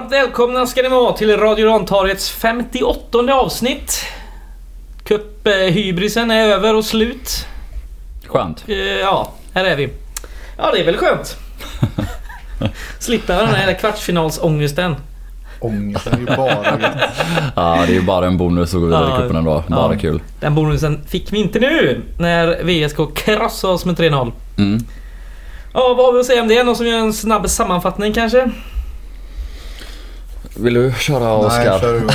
Varmt välkomna ska ni vara till Radio Rantorgets 58 avsnitt. Cup-hybrisen är över och slut. Skönt. Eh, Ja, här är vi. Ja, det är väl skönt. Slippa den här kvartsfinalsångesten. Ångesten är ju bara. Ja, det är ju bara en bonus att gå vidare Ja, i cupen ändå. Bara ja. kul. Den bonusen fick vi inte nu när VSK krossade oss med 3-0. Mm. Ja, vad har vi att säga om det? Någon som gör en snabb sammanfattning kanske? Vill du köra Nej, Oskar? kör du.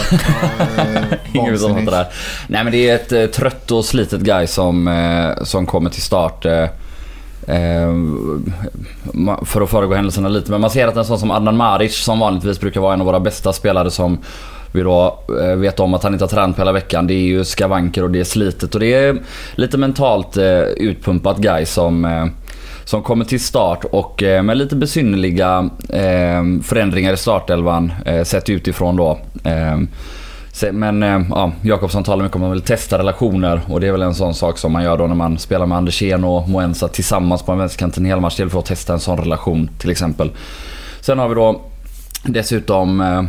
Ja, Ingen som hatar det här. Nej men det är ett eh, trött och slitet guy som, eh, som kommer till start. Eh, eh, för att föregå händelserna lite. Men man ser att en sån som Adnan Maric som vanligtvis brukar vara en av våra bästa spelare som vi då eh, vet om att han inte har tränat på hela veckan. Det är ju skavanker och det är slitet och det är lite mentalt eh, utpumpat guy som som kommer till start och eh, med lite besynnerliga eh, förändringar i startelvan eh, sett utifrån då. Eh, se- men eh, ja, Jakobsson talar mycket om att man vill testa relationer och det är väl en sån sak som man gör då när man spelar med Andersén och Moensa tillsammans på en vänsterkant en hel match. Det gäller för att testa en sån relation till exempel. Sen har vi då Dessutom eh,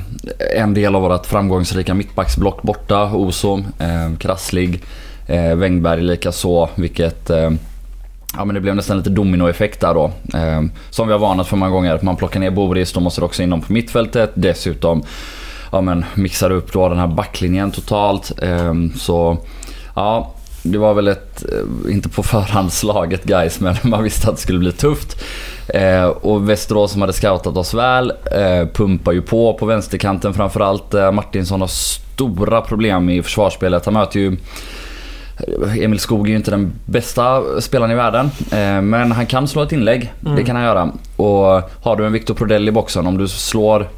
en del av vårt framgångsrika mittbacksblock borta. Oso, eh, Krasslig, eh, Wängberg likaså. Vilket eh, Ja men det blev nästan lite dominoeffekt där då. Eh, som vi har varnat för många gånger. Man plockar ner Boris, då måste det också in någon på mittfältet. Dessutom ja, men mixar upp då den här backlinjen totalt. Eh, så ja, det var väl ett, eh, inte på förhand slaget guys men man visste att det skulle bli tufft. Eh, och Västerås som hade scoutat oss väl eh, pumpar ju på på vänsterkanten framförallt. Eh, Martinsson har stora problem i försvarsspelet. Han möter ju Emil Skog är ju inte den bästa spelaren i världen. eh, Men han kan slå ett inlägg. Mm. Det kan han göra. Och har du en Victor Prodell i boxen, om du slår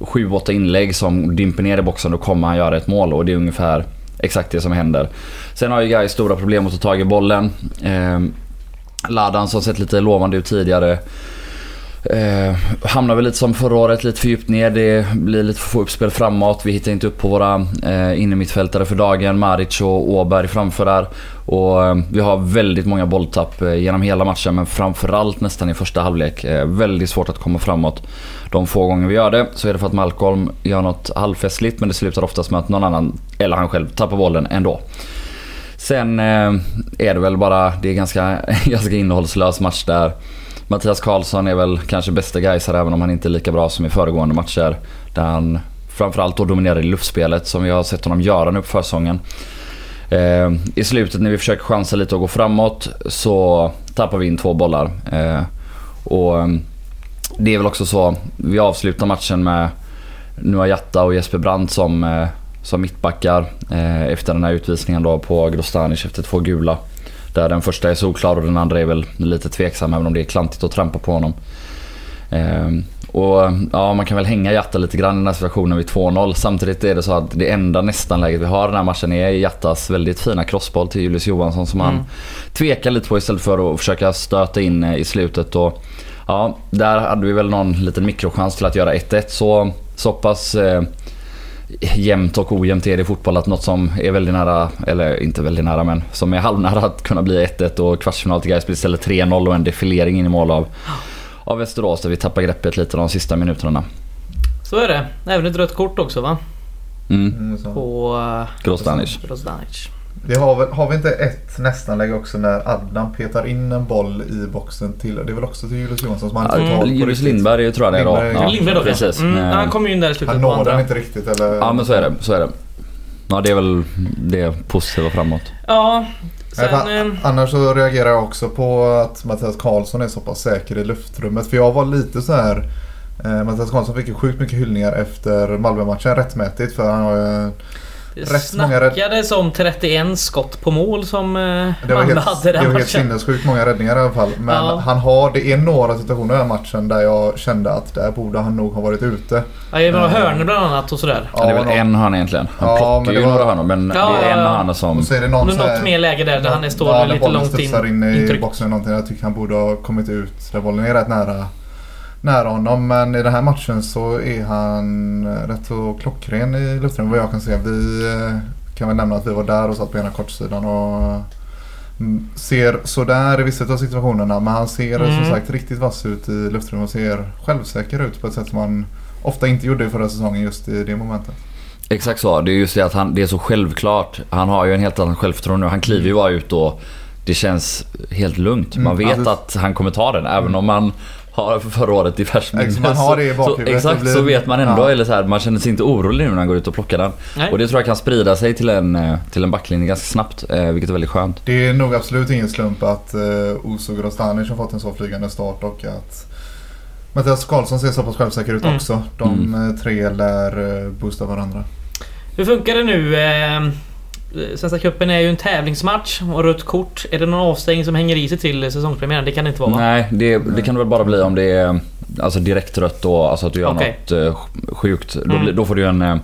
7-8 inlägg som dimper ner i boxen, då kommer han göra ett mål. Och det är ungefär exakt det som händer. Sen har ju Gais stora problem att ta tag i bollen. Eh, Ladan som sett lite lovande ut tidigare. Eh, hamnar väl lite som förra året, lite för djupt ner. Det blir lite för få uppspel framåt. Vi hittar inte upp på våra eh, innermittfältare för dagen. Maric och Åberg framför där. Och eh, vi har väldigt många bolltapp eh, genom hela matchen men framförallt nästan i första halvlek. Eh, väldigt svårt att komma framåt. De få gånger vi gör det så är det för att Malcolm gör något halvfestligt men det slutar oftast med att någon annan, eller han själv, tappar bollen ändå. Sen eh, är det väl bara, det är ganska, ganska innehållslös match där. Mattias Karlsson är väl kanske bästa gaisare även om han inte är lika bra som i föregående matcher. Där han framförallt då dominerar i luftspelet som vi har sett honom göra nu på försäsongen. Eh, I slutet när vi försöker chansa lite och gå framåt så tappar vi in två bollar. Eh, och mm, det är väl också så, vi avslutar matchen med Noah Jatta och Jesper Brandt som, eh, som mittbackar eh, efter den här utvisningen då på Grostanic efter två gula. Där den första är solklar och den andra är väl lite tveksam även om det är klantigt att trampa på honom. Ehm, och ja, man kan väl hänga Jatta lite grann i den här situationen vid 2-0. Samtidigt är det så att det enda nästan läget vi har i den här matchen är Jattas väldigt fina crossboll till Julius Johansson som han Mm. tvekar lite på istället för att försöka stöta in eh, i slutet. Och, ja, där hade vi väl någon liten mikrochans till att göra 1-1. Så, så pass eh, jämnt och ojämnt är det i fotboll att något som är väldigt nära, eller inte väldigt nära men som är halvnära att kunna bli 1-1 och kvartsfinal till Gais blir istället 3-0 och en defilering in i mål av, av Västerås där vi tappar greppet lite de sista minuterna. Så är det. Även ett rött kort också va? Mm. Mm. På uh, Grostanic. Vi har, väl, har vi inte ett nästanlägg också när Adnan petar in en boll i boxen till, det är väl också till Julius Johansson som han inte tar på Julius riktigt. Lindberg tror jag det är då. Lindberg. Ja, Lindberg då precis. Mm, Eh, han kom ju in där i slutet Han når den inte riktigt eller? Ja men så är det. Så är det. Ja det är väl det positiva framåt. Ja, Nej, sen... fan, eh, Annars så reagerar jag också på att Mattias Karlsson är så pass säker i luftrummet. För jag var lite så här. Eh, Mattias Karlsson fick ju sjukt mycket hyllningar efter Malmö-matchen rättmätigt. För han har ju... Det rätt många rädd- snackades om 31 skott på mål som eh, Det var helt, hade det den var helt sinnessjukt många räddningar i alla fall. Men Ja. han har, det är några situationer i den här matchen där jag kände att där borde han nog ha varit ute. Ja, det var hörnor bland annat och sådär. Ja, det är väl en hörna egentligen. Han Ja, plockar men det ju var- några hörnor men Ja, det är en ja, ja. hörna som... Och så är det någon Något mer läge där, där han står ja, lite bollen långt in. studsar in i boxen eller någonting. Jag tycker han borde ha kommit ut där bollen är rätt nära, nära honom. Men i den här matchen så är han rätt så klockren i luftrummet vad jag kan se. Vi eh, kan väl nämna att vi var där och satt på ena kortsidan och mm, ser sådär i vissa av situationerna men han ser Mm. som sagt riktigt vass ut i luftrummet och ser självsäker ut på ett sätt som han ofta inte gjorde i förra säsongen just i det momentet. Exakt så. Det är just det att han, det är så självklart. Han har ju en helt annan självförtroende nu. Han kliver ju bara ut och det känns helt lugnt. Man Mm, vet alltså- att han kommer ta den även om man har förra året i färskt minne. Man har det i Så- bakhuvudet. Så, exakt, blir- så vet man ändå. Ja. Eller så här, man känner sig inte orolig nu när han går ut och plockar den. Nej. Och det tror jag kan sprida sig till en, eh, till en backlinje ganska snabbt. eh, Vilket är väldigt skönt. Det är nog absolut ingen slump att uh, Oso Grostanic har fått en så flygande start och att Mattias Karlsson ser så pass självsäker ut Mm. också. De Mm. eh, tre lär eh, boosta varandra. Hur funkar det nu? Eh, Svenska cupen är ju en tävlingsmatch och rött kort. Är det någon avstängning som hänger i sig till säsongspremiären? Det kan det inte vara va? Nej, det, det kan det väl bara bli om det är alltså direkt rött då. Alltså att du gör Okej. något eh, sjukt. Då, Mm. då får du en... eh,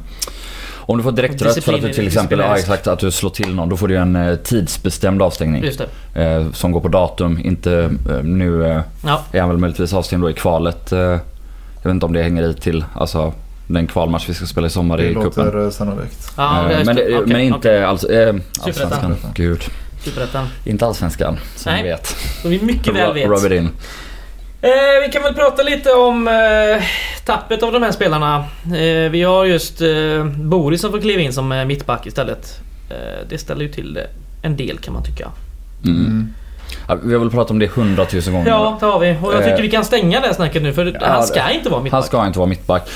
Om du får direkt rött för att du till exempel, ja, exakt, att du slår till någon. Då får du en tidsbestämd avstängning. Eh, som går på datum. Inte nu eh, Ja. är han väl möjligtvis avstängd då i kvalet. Eh, jag vet inte om det hänger i till alltså, den kvalmatch vi ska spela i sommar Det i cupen. låter eh, sannolikt. just men, det. det, Okej, men inte okej. alls, Superettan. allsvenskan. Gud. Superettan. Inte allsvenskan som Nej. vi vet. Som vi mycket väl vet. Rub it in. Eh, vi kan väl prata lite om eh, tappet av de här spelarna. Eh, vi har just eh, Boris som får kliva in som eh, mittback istället. Eh, det ställer ju till det en del kan man tycka. Mm. Mm. Ja, vi har väl pratat om det hundratusen gånger. Ja, det har vi. Och jag tycker Eh, vi kan stänga det här snacket nu för ja, han ska det- inte vara Han mittback. ska inte vara mittback.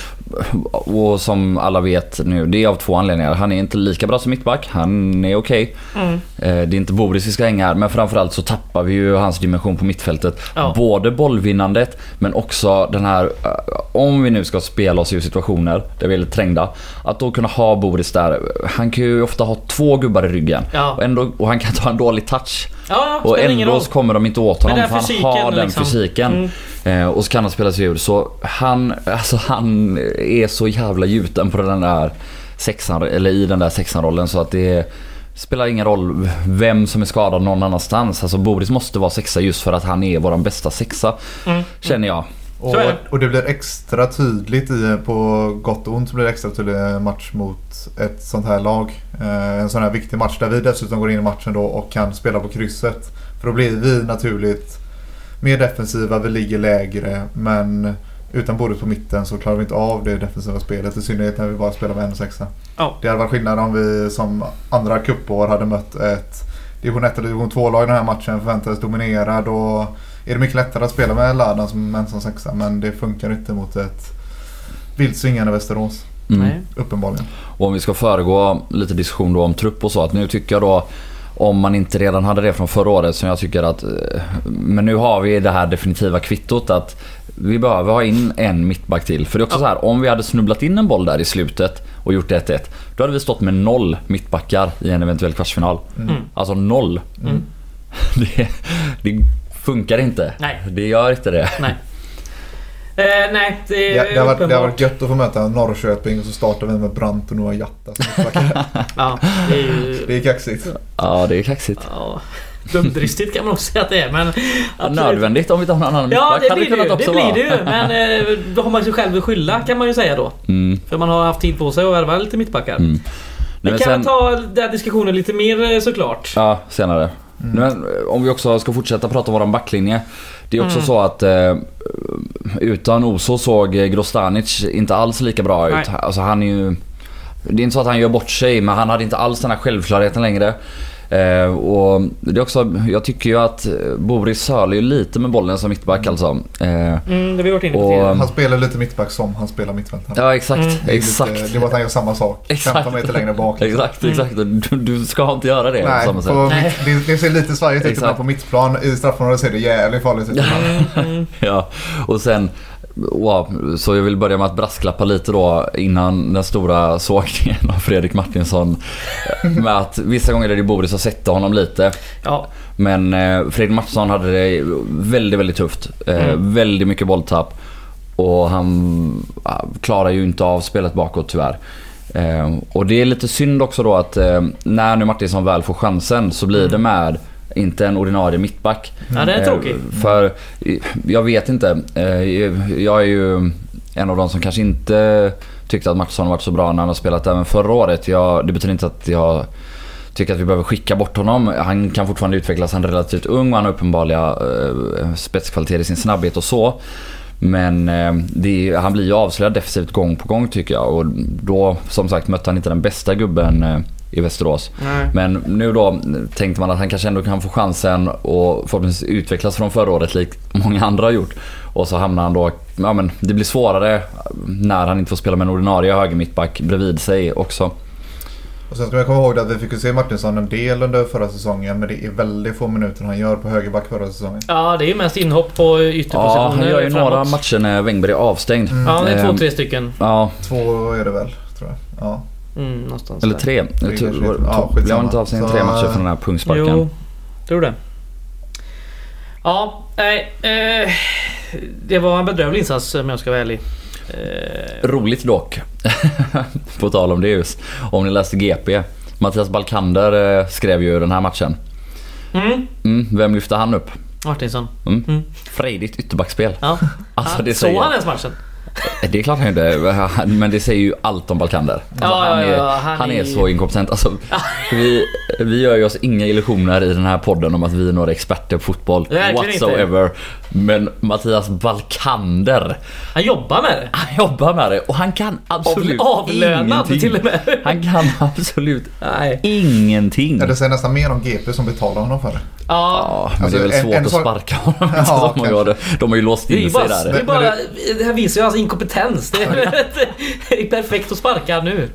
Och som alla vet nu, det är av två anledningar. Han är inte lika bra som mittback. Han är okej. Mm. Eh, Det är inte Boris vi ska hänga här, men framförallt så tappar vi ju hans dimension på mittfältet. Ja. Både bollvinnandet, men också den här... eh, Om vi nu ska spela oss ur situationer där vi är lite trängda. Att då kunna ha Boris där. Han kan ju ofta ha två gubbar i ryggen. Ja. Och, ändå, och han kan ta en dålig touch. Ja, Och ändå kommer de inte åt honom för han har den liksom. fysiken. Mm. Eh, och så kan han spela sig ur. Så han, alltså han är så jävla gjuten på den där sexan, eller i den där sexan-rollen så att det spelar ingen roll vem som är skadad någon annanstans. Alltså Boris måste vara sexa just för att han är våran bästa sexa. Mm. Känner jag. Och, och det blir extra tydligt i, på gott och ont så blir det extra tydligt match mot ett sånt här lag. Eh, en sån här viktig match där vi dessutom går in i matchen då och kan spela på krysset. För då blir vi naturligt mer defensiva, vi ligger lägre men utan Boris på mitten så klarar vi inte av det defensiva spelet. I synnerhet när vi bara spelar med en sexa. Ja. Det hade varit skillnad om vi som andra cupår hade mött ett division 1 eller division 2-lag i den här matchen förväntades dominera. Då är det mycket lättare att spela med Ladan som ensam sexa men det funkar inte mot ett vilt svingande Västerås. Mm. Uppenbarligen. Och om vi ska föregå lite diskussion då om trupp och så. Att nu tycker jag då om man inte redan hade det från förra året som jag tycker att... eh, Men nu har vi det här definitiva kvittot att vi behöver ha in en mittback till. För det är också Ja. så här, om vi hade snubblat in en boll där i slutet och gjort 1-1. Då hade vi stått med noll mittbackar i en eventuell kvartsfinal. Mm. Alltså noll. Mm. Det, det funkar inte. Nej. Det gör inte det. Nej. Eh, nej, det är det, har varit, det har varit gött att få möta Norrköping och så startar vi med Brant och Noah Jatta. Ja, det är ju... det är kaxigt. Ja, det är kaxigt. Ja, dumdristigt kan man också säga att det är men... Ja, absolut. nödvändigt om vi inte har någon annan Ja, det blir det ju. Det blir det ju. Men eh, då har man sig själv att skylla kan man ju säga då. Mm, För man har haft tid på sig att värva lite mittbackar. mm. Vi Nej, men kan sen- ta den här diskussionen lite mer eh, såklart. Ja, senare. Mm. Men eh, om vi också ska fortsätta prata om våran backlinje. Det är också Mm. så att eh, utan Oso såg eh, Grostanic inte alls lika bra ut. Alltså han är ju... Det är inte så att han gör bort sig men han hade inte alls den här självklarheten längre. Eh, och det är också, jag tycker ju att Boris söler ju lite med bollen som mittback alltså. Eh, Mm, det har vi varit inne på Och-. Han spelar lite mittback som han spelar mittfältare. ja exakt, Mm. Det är exakt. Lite, det är bara att han gör samma sak. Exakt. 15 meter längre bak. Exakt, Mm. exakt. Du, du ska inte göra det på Nej, samma sätt. på mitt, det, det ser lite svajigt ut ibland på mittplan. I straffområdet ser det jävligt farligt ut. Mm, mm. Ja, och sen... Wow, så jag vill börja med att brasklappa lite då innan den stora sågningen av Fredrik Martinsson. Med att vissa gånger är det Boris som sätter honom lite. Ja, Men eh, Fredrik Martinsson hade det väldigt, väldigt tufft. Eh, Mm. Väldigt mycket bolltapp. Och han klarar ju inte av spelet bakåt tyvärr. Eh, och det är lite synd också då att när nu Martinsson väl får chansen så blir det med inte en ordinarie mittback. ja det är tråkigt. Eh, För eh, jag vet inte. Eh, Jag är ju en av de som kanske inte tyckte att Mattsson varit så bra när han har spelat även förra året. Jag, det betyder inte att jag tycker att vi behöver skicka bort honom. Han kan fortfarande utvecklas, han är relativt ung och han har uppenbarliga eh, spetskvaliteter i sin snabbhet och så. Men det, han blir ju avslöjad defensivt gång på gång tycker jag och då som sagt mötte han inte den bästa gubben i Västerås. Nej. Men nu då tänkte man att han kanske ändå kan få chansen och förhoppningsvis utvecklas från förra året likt många andra har gjort. Och så hamnar han då, ja men det blir svårare när han inte får spela med en ordinarie höger mittback bredvid sig också. Och sen ska man komma ihåg att vi fick ju se Martinsson en del under förra säsongen men det är väldigt få minuter han gör på högerback förra säsongen. Ja, det är ju mest inhopp på Ja, ytterpositioner han gör ju framåt. några matcher när Wängberg är avstängd. Ja, det är två, Ehm, tre stycken. Ja, Två är det väl, tror jag. Ja. Mm, någonstans eller där. tre. Jag tror- heter- ja, Blev han inte avstängd Så, tre matcher för eh, den här pungsparken? Jo, tror det. Ja, nej. Eh, det var en bedrövlig insats om jag ska vara ärlig. Eh, Roligt dock. På tal om det just. Om ni läste GP. Mattias Balkander eh, skrev ju den här matchen. mm, Mm, vem lyfte han upp? Martinsson. Mm. Mm. Frejdigt ytterbacksspel. Ja. Alltså, Ja, det Såg säger- han ens matchen? Det är klart han gjorde. Men det säger ju allt om Balkander. Alltså, Ja, han, är, ja, han, han är är- så inkompetent. Alltså, vi, vi gör ju oss inga illusioner i den här podden om att vi är några experter på fotboll. Verkligen inte. Men Mattias Balkander, Han jobbar med det. han jobbar med det och han kan absolut Avlönad ingenting. till och med. Han kan absolut Nej. ingenting. Ja, det säger nästan mer om GP som betalar honom för det. Ja. Men Alltså, det är väl en- svårt en att sak- sparka honom. Ja, det. De har ju låst in sig bara, där. det, är bara, det här visar ju hans inkompetens. Det är, det är perfekt att sparka nu.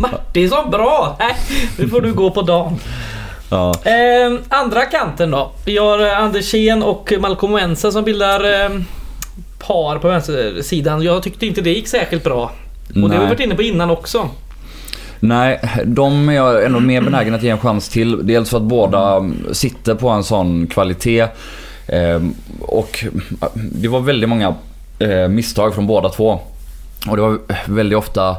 Martinsson, bra! Nej, nu får du gå på dagen. Ja. Eh, andra kanten då. Vi har eh, Andersén och Malcolm Wensa som bildar eh, par på vänstersidan. Jag tyckte inte det gick särskilt bra. Och det har vi Nej. varit inne på innan också. Nej, de är jag ändå mer benägen att ge en chans till. Dels för att båda sitter på en sån kvalitet. Ehm, och det var väldigt många eh, misstag från båda två. Och det var väldigt ofta Eh,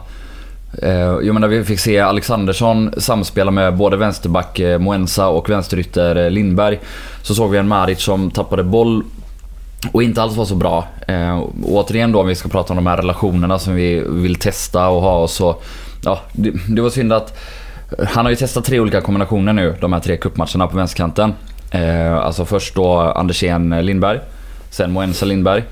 Eh, jag menar vi fick se Alexandersson samspela med både vänsterback eh, Moensa och vänsterytter eh, Lindberg. Så såg vi en Maric som tappade boll och inte alls var så bra. Eh, och återigen då om vi ska prata om de här relationerna som vi vill testa och ha och så. Ja, det, det var synd att han har ju testat tre olika kombinationer nu, de här tre cupmatcherna på vänsterkanten. Eh, alltså först då Andersén Lindberg, sen Moensa Lindberg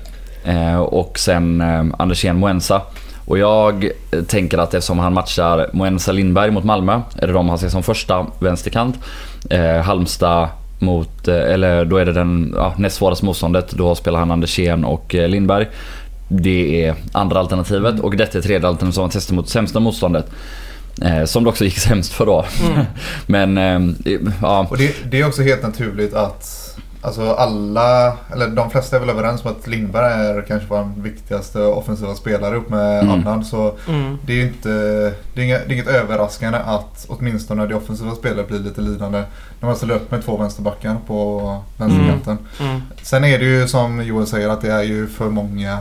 eh, och sen eh, Andersén Moensa. Och jag tänker att eftersom han matchar Moensa Lindberg mot Malmö, är det de han ser som första vänsterkant. Eh, Halmstad mot, eh, eller då är det den ja, näst svåraste motståndet. Då spelar han Andersén och eh, Lindberg. Det är andra alternativet och detta är tredje alternativet som han testar mot sämsta motståndet. Eh, som det också gick sämst för då. Men eh, ja, Och det, det är också helt naturligt att Alltså alla, eller de flesta är väl överens om att Lindberg är kanske vår viktigaste offensiva spelare upp med Mm. Adnan. Så Mm. det är ju inte, det är inget, det är inget överraskande att åtminstone det offensiva spelet blir lite lidande. När man ställer upp med två vänsterbackar på vänsterkanten. Mm. Sen är det ju som Joel säger att det är ju för många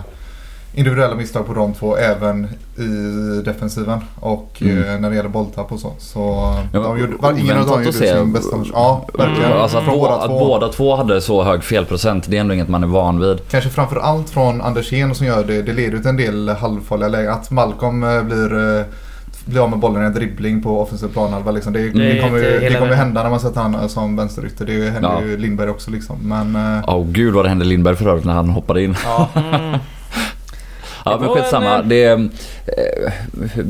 individuella misstag på de två även i defensiven och Mm. eh, när det gäller bolltapp och så. Så Ja, de gjorde, var, ingen av dem gjorde sin bästa match. Ja, verkligen. Mm. Alltså att, båda att två. båda två hade så hög felprocent, det är ändå inget man är van vid. Kanske framförallt från Andersén som gör det. Det leder till en del halvfarliga lägen. Att Malcolm eh, blir, eh, blir av med bollen i en dribbling på offensiv planhalva. Liksom. Det, Det det, kommer, ju- det kommer hända när man sätter han som vänsterytter. Det händer Ja. ju Lindberg också liksom. Men Åh gud vad det hände Lindberg för övrigt när han hoppade in. ja. Ja men skitsamma. Det, eh,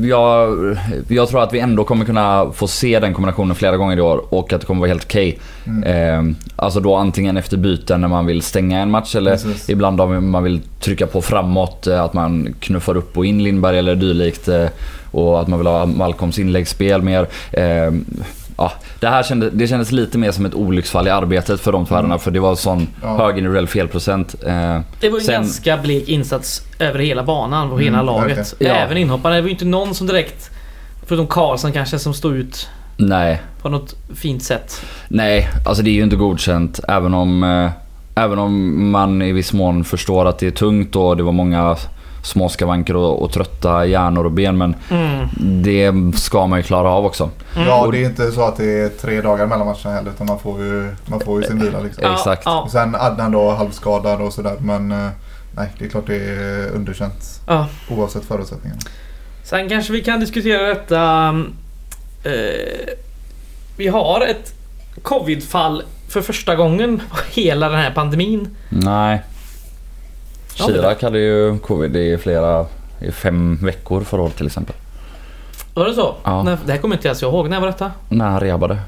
jag, jag tror att vi ändå kommer kunna få se den kombinationen flera gånger i år och att det kommer vara helt okej. Mm. Eh, alltså då antingen efter byten när man vill stänga en match eller Precis. ibland om man vill trycka på framåt. eh, Att man knuffar upp och in Lindberg eller dylikt. Och att man vill ha Malcolms inläggsspel mer. Eh, Ja, det här kändes, det kändes lite mer som ett olycksfall i arbetet för de två herrarna för det var sån Ja. hög individuell felprocent. Eh, Det var ju en Sen- ganska blek insats över hela banan och hela Mm, laget. Ja. Även inhopparna. Det var ju inte någon som direkt, förutom Karlsson kanske, som stod ut nej, på något fint sätt. Nej, alltså det är ju inte godkänt. Även om, eh, även om man i viss mån förstår att det är tungt och det var många små skavanker och, och trötta hjärnor och ben. Men Mm. det ska man ju klara av också. ja, Och- det är inte så att det är tre dagar mellan matcherna heller. Utan man får ju, man får ju sin vila liksom. Ja, Exakt. Ja, Och sen Adnan då halvskadad och sådär. Men eh, nej, det är klart det är underkänt. ja. Oavsett förutsättningarna. Sen kanske vi kan diskutera detta... Eh, vi har ett covid-fall för första gången på hela den här pandemin. Nej. Chirac hade ju covid i flera, i fem veckor förra året till exempel. Var det så? Ja. Nej, det här kommer inte ens jag ihåg. När var detta? När han rehabade.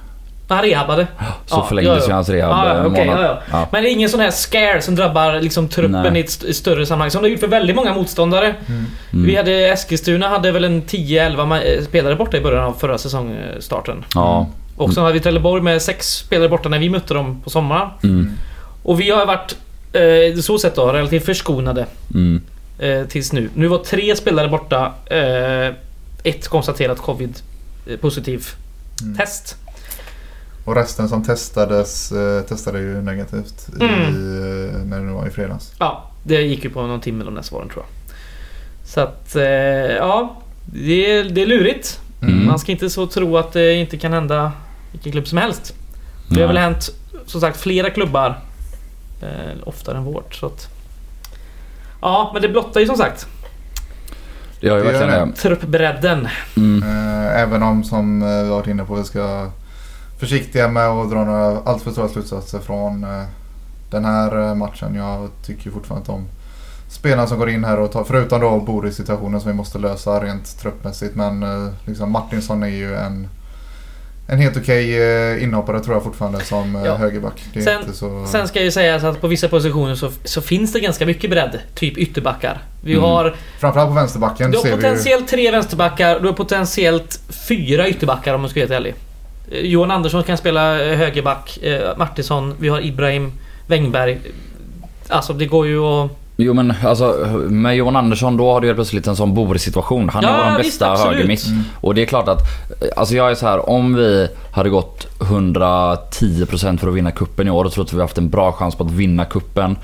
Han rehabbade. Så Ja, förlängdes ja, ja. ju hans rehab Ja, ja, en okej, månad. ja, ja. Men det är ingen sån här scare som drabbar liksom truppen Nej. i ett i större sammanhang. Som det har gjort för väldigt många motståndare. Mm. Vi hade Eskilstuna hade väl en 10-11 ma- eh, spelare borta i början av förra säsongstarten. Ja. Och så hade vi Trelleborg med sex spelare borta när vi mötte dem på sommaren. Mm. Och vi har varit, eh, så sätt då, relativt förskonade Mm. eh, tills nu. Nu var tre spelare borta. Eh, ett konstaterat covid eh, positiv Mm. test. Och resten som testades eh, testade ju negativt i, Mm. eh, när det var i fredags. Ja, det gick ju på någon timme de där svaren tror jag. Så att, eh, ja. Det är, det är lurigt. Mm. Man ska inte så tro att det inte kan hända vilken klubb som helst. Det har väl hänt, som sagt, flera klubbar. Eh, oftare än vårt. Så att, ja, men det blottar ju som sagt Det gör ju verkligen det. det. truppbredden. Mm. Eh, Även om som eh, vi varit inne på vi ska försiktiga med att dra några alltför stora slutsatser från eh, den här eh, matchen. Jag tycker fortfarande att de spelarna som går in här och tar, förutom då Boris situationen som vi måste lösa rent truppmässigt. Men eh, liksom Martinsson är ju en, en helt okej eh, inhoppare tror jag fortfarande som eh, Ja. högerback. Sen- så... Sen ska ju sägas att på vissa positioner så, så finns det ganska mycket bredd. Typ ytterbackar. Vi Mm. har, Framförallt på vänsterbacken du har potentiellt tre vänsterbackar, du har potentiellt fyra ytterbackar om man ska vara helt ärlig. Eh, Johan Andersson kan spela högerback, Martinsson, vi har Ibrahim Wängberg. Alltså det går ju att... Jo men alltså med Johan Andersson då har du helt plötsligt en sån Boris-situation. Han är Ja, vår visst, bästa absolut. högermitt. Mm. Och det är klart att, alltså jag är så här om vi hade gått 110% för att vinna kuppen i år och trott att vi haft en bra chans på att vinna kuppen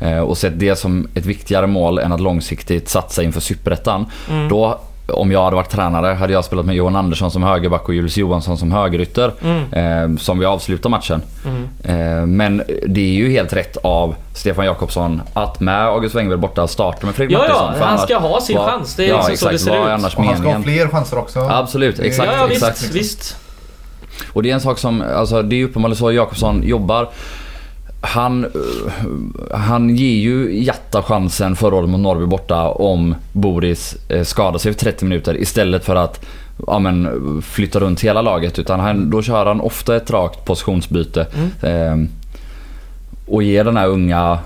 eh, och sett det som ett viktigare mål än att långsiktigt satsa inför superettan. Mm. Då, om jag hade varit tränare, hade jag spelat med Johan Andersson som högerback och Julius Johansson som högerytter. Mm. Eh, som vi avslutar matchen. Mm. Eh, Men det är ju helt rätt av Stefan Jakobsson att med August Wängberg borta starta med Fredrik Ja, Martinsson. ja, han ska ha sin vad- chans. Det är ja, liksom exakt, så det ser ut. annars Och han ska ha fler chanser också. Absolut, exakt. Ja, ja visst, exakt. visst. Och det är en sak som, alltså det är uppenbarligen så Jakobsson jobbar. Han, eh, han ger ju Jatta chansen förra året mot Norrby borta om Boris eh, skadar sig för 30 minuter istället för att ja, men, flytta runt hela laget. Utan han, då kör han ofta ett rakt positionsbyte. Mm. Eh, och ger den här unga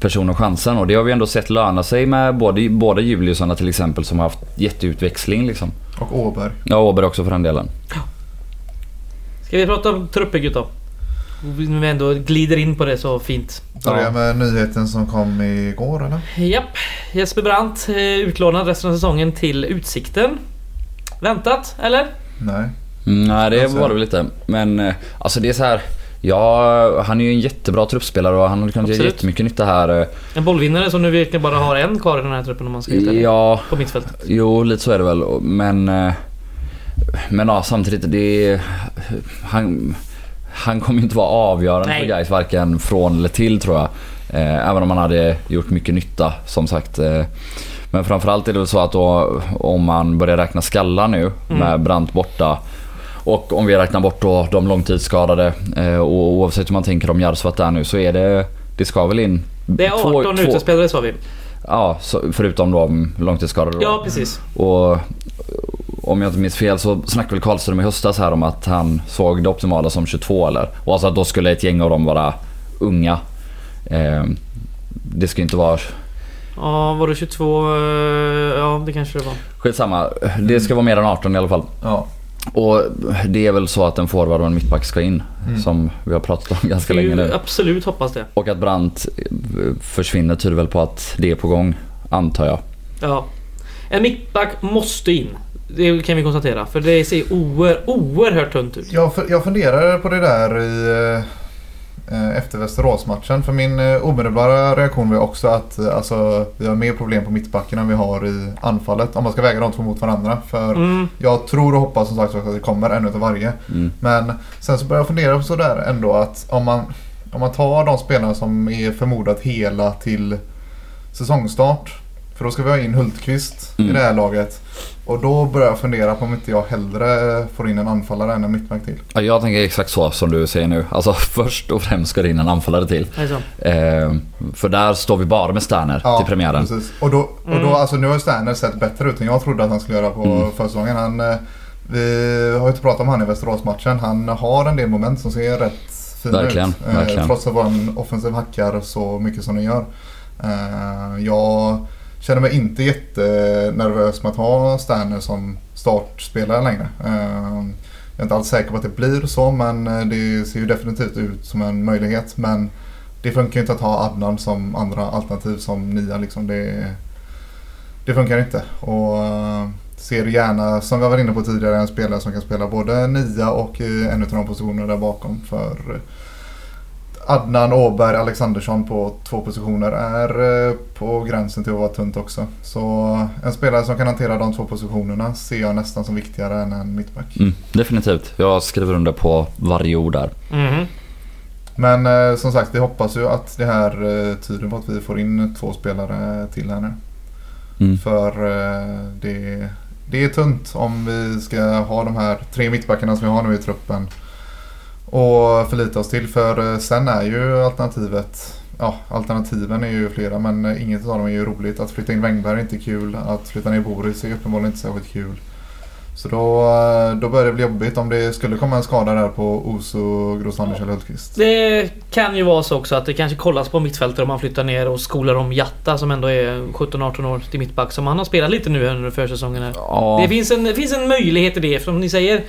personen chansen. Och det har vi ändå sett löna sig med både, båda Juliusarna till exempel som har haft jätteutväxling liksom. Och Åberg. Ja, Åberg också för den delen. Ska vi prata om truppbygget då? När vi ändå glider in på det så fint. Börjar Ja. med nyheten som kom igår eller? Japp. Jesper Brandt eh, utlånad resten av säsongen till Utsikten. Väntat, eller? Nej. Mm, nej det Alltså- var det väl lite. Men eh, alltså det är så här. Ja, han är ju en jättebra truppspelare och han har kunnat göra jättemycket nytta här. En bollvinnare som nu verkligen bara har en kvar i den här truppen om man ska vara Ja, På mittfältet. jo lite så är det väl. Men, eh, men ja, samtidigt det är, han, han kommer ju inte vara avgörande Nej. för guys varken från eller till tror jag. Eh, även om han hade gjort mycket nytta som sagt. Eh, men framförallt är det väl så att då, om man börjar räkna skallar nu Mm. med Brant borta och om vi räknar bort då de långtidsskadade eh, och oavsett hur man tänker om Järvsvatt där nu så är det, det ska väl in Det är 18 två- två- utespelare sa vi. Ja, så, förutom de långtidsskadade då. Ja, precis. Och om jag inte minns fel så snackade väl Karlström i höstas här om att han såg det optimala som 22 eller? Och alltså att då skulle ett gäng av dem vara unga. Eh, det ska inte vara... Ja, var det 22? eh, Ja, det kanske det var. Skitsamma. Det ska vara mer än 18 i alla fall. Ja. Och det är väl så att en forward och en mittback ska in. Mm. Som vi har pratat om ganska Ska länge nu. absolut hoppas det. Och att Brandt försvinner tyder väl på att det är på gång. Antar jag. Ja. En mittback måste in. Det kan vi konstatera. För det ser oer, oerhört tunt ut. Jag, jag funderar på det där i, eh, efter Västeråsmatchen. För min eh, omedelbara reaktion var också att eh, alltså, vi har mer problem på mittbacken än vi har i anfallet. Om man ska väga de två mot varandra. För Mm. jag tror och hoppas som sagt att det kommer en utav varje. Mm. Men sen så börjar jag fundera på sådär ändå att om man, om man tar de spelarna som är förmodat hela till säsongstart. För då ska vi ha in Hultqvist Mm. i det här laget. Och då börjar jag fundera på om inte jag hellre får in en anfallare än en mittback till. Ja, Jag tänker exakt så som du säger nu. Alltså först och främst ska det in en anfallare till. Eh, för där står vi bara med Sterner till premiären. Precis. Och då, och då Mm. alltså nu har Sterner sett bättre ut än jag trodde att han skulle göra på Mm. försäsongen. Han, eh, vi har ju inte pratat om han i Västeråsmatchen. Han har en del moment som ser rätt fina Verkligen, ut. Eh, verkligen. Trots att vara en offensiv hackar så mycket som den gör. Eh, jag känner mig inte jättenervös med att ha Sterner som startspelare längre. Ehm, jag är inte alls säker på att det blir så men eh, det ser ju definitivt ut som en möjlighet. Men det funkar ju inte att ha Adnan som andra alternativ som nia. Liksom. Det, det funkar inte. Och eh, ser gärna, som vi var inne på tidigare, en spelare som kan spela både nia och i en av de positionerna där bakom. För Adnan, Åberg, Alexandersson på två positioner är eh, på gränsen till att vara tunt också. Så en spelare som kan hantera de två positionerna ser jag nästan som viktigare än en mittback. Mm, definitivt. Jag skriver under på varje ord där. Mhm. Men eh, som sagt, vi hoppas ju att det här eh, tyder på att vi får in två spelare till här nu. Mm. För eh, det, det är tunt om vi ska ha de här tre mittbackarna som vi har nu i truppen. Och förlita oss till. För eh, sen är ju alternativet Ja, alternativen är ju flera men eh, inget av dem är ju roligt. Att flytta in Wängberg är inte kul. Att flytta ner Boris är uppenbarligen inte särskilt kul. Så då, eh, då börjar det bli jobbigt om det skulle komma en skada där på Oso, Grosanders eller Hultqvist. Det kan ju vara så också att det kanske kollas på mittfältet om man flyttar ner och skolar om Jatta som ändå är 17-18 år till mittback. Som han har spelat lite nu under försäsongen här. Ja, Det finns en, det finns en möjlighet i det, som ni säger.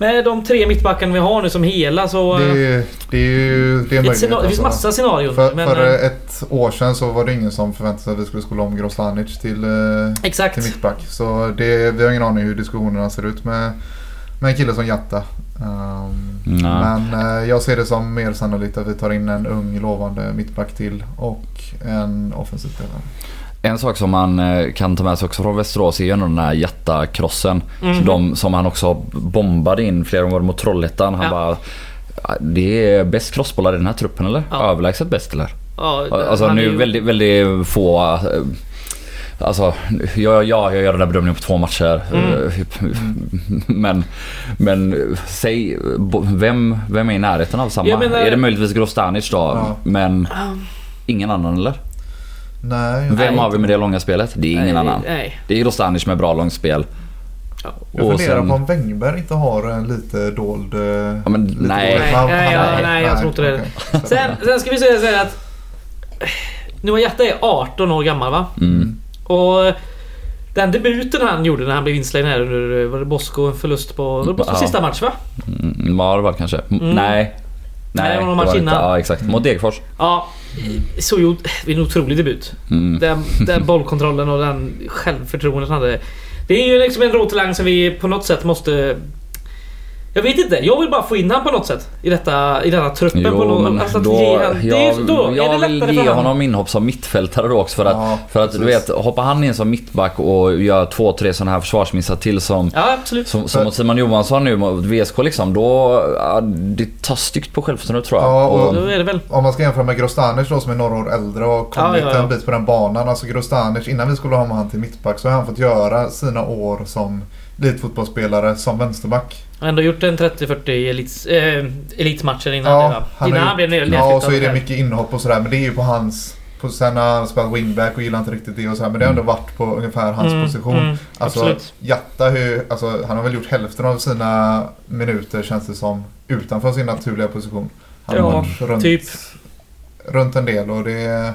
Med de tre mittbackarna vi har nu som hela så... Det, är- det är ju det är en det finns alltså. massa scenarion. För, men, för eh, ett år sedan så var det ingen som förväntade sig att vi skulle skola om Grosanic till, eh, exakt. till mittback. Så det, vi har ingen aning hur diskussionerna ser ut med, med en kille som Jatta. Um, men eh, jag ser det som mer sannolikt att vi tar in en ung lovande mittback till och en offensiv spelare. En sak som man eh, kan ta med sig också från Västerås är ju ändå den här jättakrossen. Mhm. De som han också bombade in flera gånger mot Trollhättan. Han Ja. bara... "Ja, Det är bäst crossbollar i den här truppen eller? Ja. Överlägset bäst eller? Ja, Alltså nu ju- väldigt, väldigt få... eh, Alltså, ja, ja, jag gör den där bedömningen på två matcher. Mm. Eh, Men, men säg, vem, vem är i närheten av samma? Menar- Är det möjligtvis Grostanic då? Ja. Men ingen annan eller? Nej, Vem Nej. har vi med det långa spelet? Det är ingen nej, annan. Nej. Det är Grostanic med bra långt spel. Ja. jag funderar sen- på om Wängberg inte har en lite dold... eh, Ja, men lite nej. dold- Nej, han- nej, ja, nej, jag tror inte det. okej. Sen, sen ska vi säga så här att... Noah Jatta är 18 år gammal va? Mm. Och den debuten han gjorde när han blev inslängd här under var det Bosko, en förlust på, var det Boskos Ja. sista match va? Mm, var det kanske? Mm. Mm. Nej. Nej, det var någon match inte. innan. Ja exakt. Mot Degerfors. Ja, så gjord, det är en otrolig debut. Mm. Den, den bollkontrollen och den självförtroendet han hade. Det är ju liksom en rotalang som vi på något sätt måste... Jag vet inte, jag vill bara få in han på något sätt i, detta, i denna truppen. på Jo, något, men alltså att då, ge han, det är jag, ju, då är jag det vill ge för honom. honom inhopp som mittfältare då också för att, Ja, för att du vet, hoppar han in som mittback och gör två, tre sådana här försvarsmissar till som Ja, som, som mot Simon Johansson nu mot VSK liksom, då... Ja, det tar styggt på självförtroendet tror jag. Ja, och- Då är det väl... Om man ska jämföra med Grostanic då som är några år äldre och kommit Ja, ja, ja. en bit på den banan. Alltså Grostanic, innan vi skulle ha han till mittback så har han fått göra sina år som elitfotbollsspelare som vänsterback. Han har ändå gjort en 30-40 elits, eh, elitmatcher innan Ja, det va? han innan har han blev ner- Ja, och så är det nedflyttad. mycket inhopp och sådär. Men det är ju på hans... På, sen har han spelat wingback och gillar inte riktigt det och sådär. Men det har ändå varit på ungefär hans Mm, position. mm, alltså, absolut. Jatta, hur, alltså, han har väl gjort hälften av sina minuter känns det som utanför sin naturliga position. Han har Ja, varit runt, typ. runt en del och det...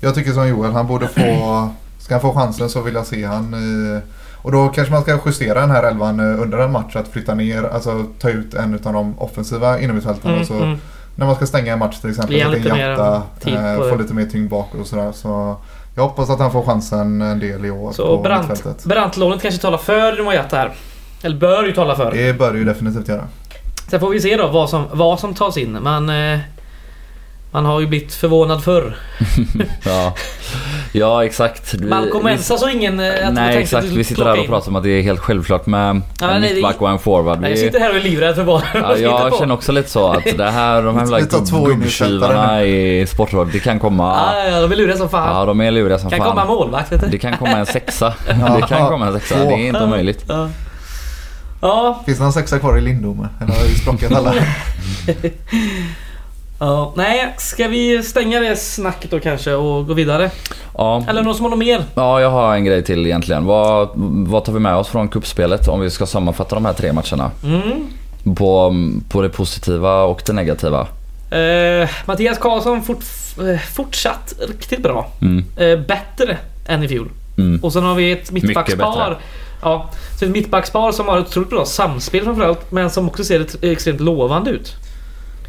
Jag tycker som Joel, han borde få... Ska han få chansen så vill jag se han i... Och då kanske man ska justera den här elvan eh, under en match. Att flytta ner, alltså ta ut en av de offensiva inomhusfältarna. Mm, och så mm. när man ska stänga en match till exempel. Ge lite mer Jatta, tid eh, få lite mer tyngd bakåt och sådär. Så jag hoppas att han får chansen en del i år Så på Brandt, mittfältet. Brantlånet kanske talar för Jatta här. Eller bör ju tala för. Det bör det ju definitivt göra. Sen får vi se då vad som, vad som tas in. Man, eh, man har ju blivit förvånad förr. Ja. Ja exakt. Vi, Malcolm vi- Elsa så ingen eh, att vi Nej exakt, vi sitter här och pratar om att det är helt självklart med Ja, en mittback och en forward. Nej, jag Vi, sitter här och är livrädd för vad ja, vi jag på. känner också lite så att det här, de här Vi gubbtjuvarna i Sportrådet, det kan komma... Ja, ja, de är luriga som fan. Ja de är luriga som kan komma fan. målvakt vet du. Det kan komma en sexa. Det kan komma en sexa, det är inte omöjligt. Ja. Ja, Finns det någon sexa kvar i Lindome? Eller har vi sprockat alla? Ja. Nej, ska vi stänga det snacket då kanske och gå vidare? Ja. Eller någon som har något mer? Ja, jag har en grej till egentligen. Vad, vad tar vi med oss från kuppspelet om vi ska sammanfatta de här tre matcherna? Mm. På, på det positiva och det negativa. Eh, Mattias Karlsson fort, eh, fortsatt riktigt bra. Mm. Eh, bättre än i fjol. Mm. Och sen har vi ett mittbackspar. Ja, så ett mittbackspar som har ett otroligt bra samspel framförallt. Men som också ser extremt lovande ut.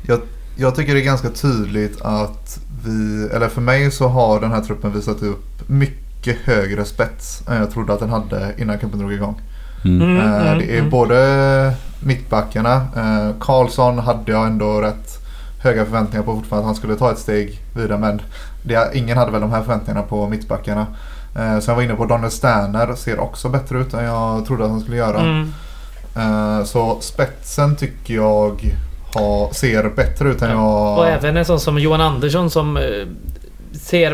Jag, jag tycker det är ganska tydligt att vi, eller för mig så har den här truppen visat upp mycket högre spets än jag trodde att den hade innan cupen drog igång. Mm. Mm, Eh, mm, det är mm. både mittbackarna. Eh, Karlsson hade jag ändå rätt höga förväntningar på fortfarande att han skulle ta ett steg vidare. Men det, ingen hade väl de här förväntningarna på mittbackarna. Eh, jag var inne på, Daniel Sterner ser också bättre ut än jag trodde att han skulle göra. Mm. Eh, så spetsen tycker jag har, ser bättre ut än jag... Och även en sån som Johan Andersson som eh, ser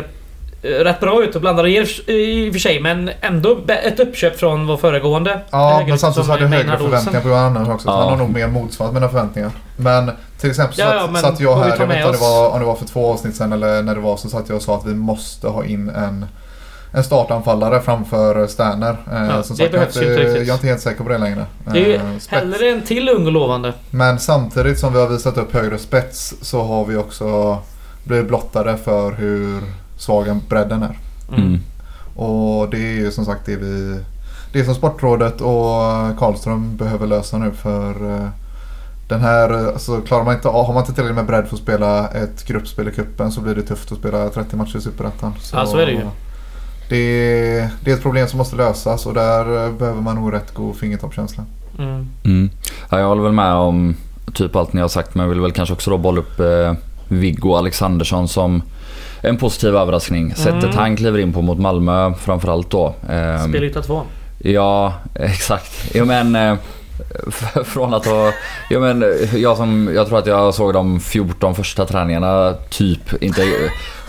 eh, rätt bra ut och blandar och ger i och för sig men ändå ett uppköp från vår föregående Ja, men samtidigt så hade jag högre förväntningar på Johan Andersson också. Så Ja. han har nog mer motsvarat mina förväntningar. Men till exempel så Ja, satt, ja, satt jag här, jag vet inte om det, var, om det var för två avsnitt sedan eller när det var, så satt jag och sa att vi måste ha in en, en startanfallare framför Sterner. Eh, Ja, som det sagt, jag, är behövs ju inte, jag är inte helt säker på det längre. Det är ju Eh, spets. hellre en till ung och lovande. Men samtidigt som vi har visat upp högre spets så har vi också blivit blottade för hur svag en bredden är. Mm. Och det är ju som sagt det vi Det som Sportrådet och Karlström behöver lösa nu för eh, den här, alltså klarar man inte har man inte tillräckligt med bredd för att spela ett gruppspel i cupen så blir det tufft att spela 30 matcher i Superettan. Ja, så är det ju. Det är, det är ett problem som måste lösas och där eh, behöver man nog rätt god fingertoppskänsla. Mm. Mm. Ja, jag håller väl med om typ allt ni har sagt men jag vill väl kanske också då bolla upp eh, Viggo Alexandersson som en positiv överraskning. Sättet Mm. han kliver in på mot Malmö framförallt då. Ehm, Spelyta två. Ja, exakt. Jo men eh, från att ha... Jo men jag som... Jag tror att jag såg de 14 första träningarna typ. Inte...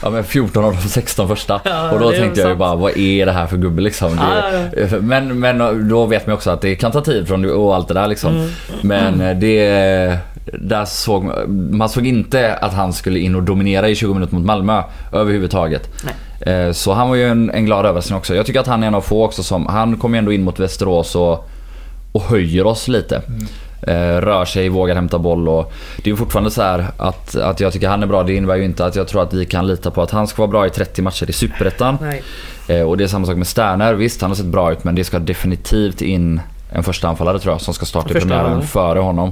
Ja men 14 av de 16 första. Ja, och då tänkte jag ju bara vad är det här för gubbe liksom? Det, Ja, ja, Men, men då vet man också att det kan ta tid från och allt det där liksom. Mm. Men eh, det... Där såg man, såg inte att han skulle in och dominera i 20 minuter mot Malmö överhuvudtaget. Eh, Så han var ju en, en glad överraskning också. Jag tycker att han är en av få också som... Han kom ju ändå in mot Västerås och, och höjer oss lite. Eh, rör sig, vågar hämta boll och... Det är fortfarande så här att, att jag tycker han är bra. Det innebär ju inte att jag tror att vi kan lita på att han ska vara bra i 30 matcher i Superettan. Eh, och det är samma sak med Sterner. Visst, han har sett bra ut men det ska definitivt in en första anfallare tror jag som ska starta i premiären före honom.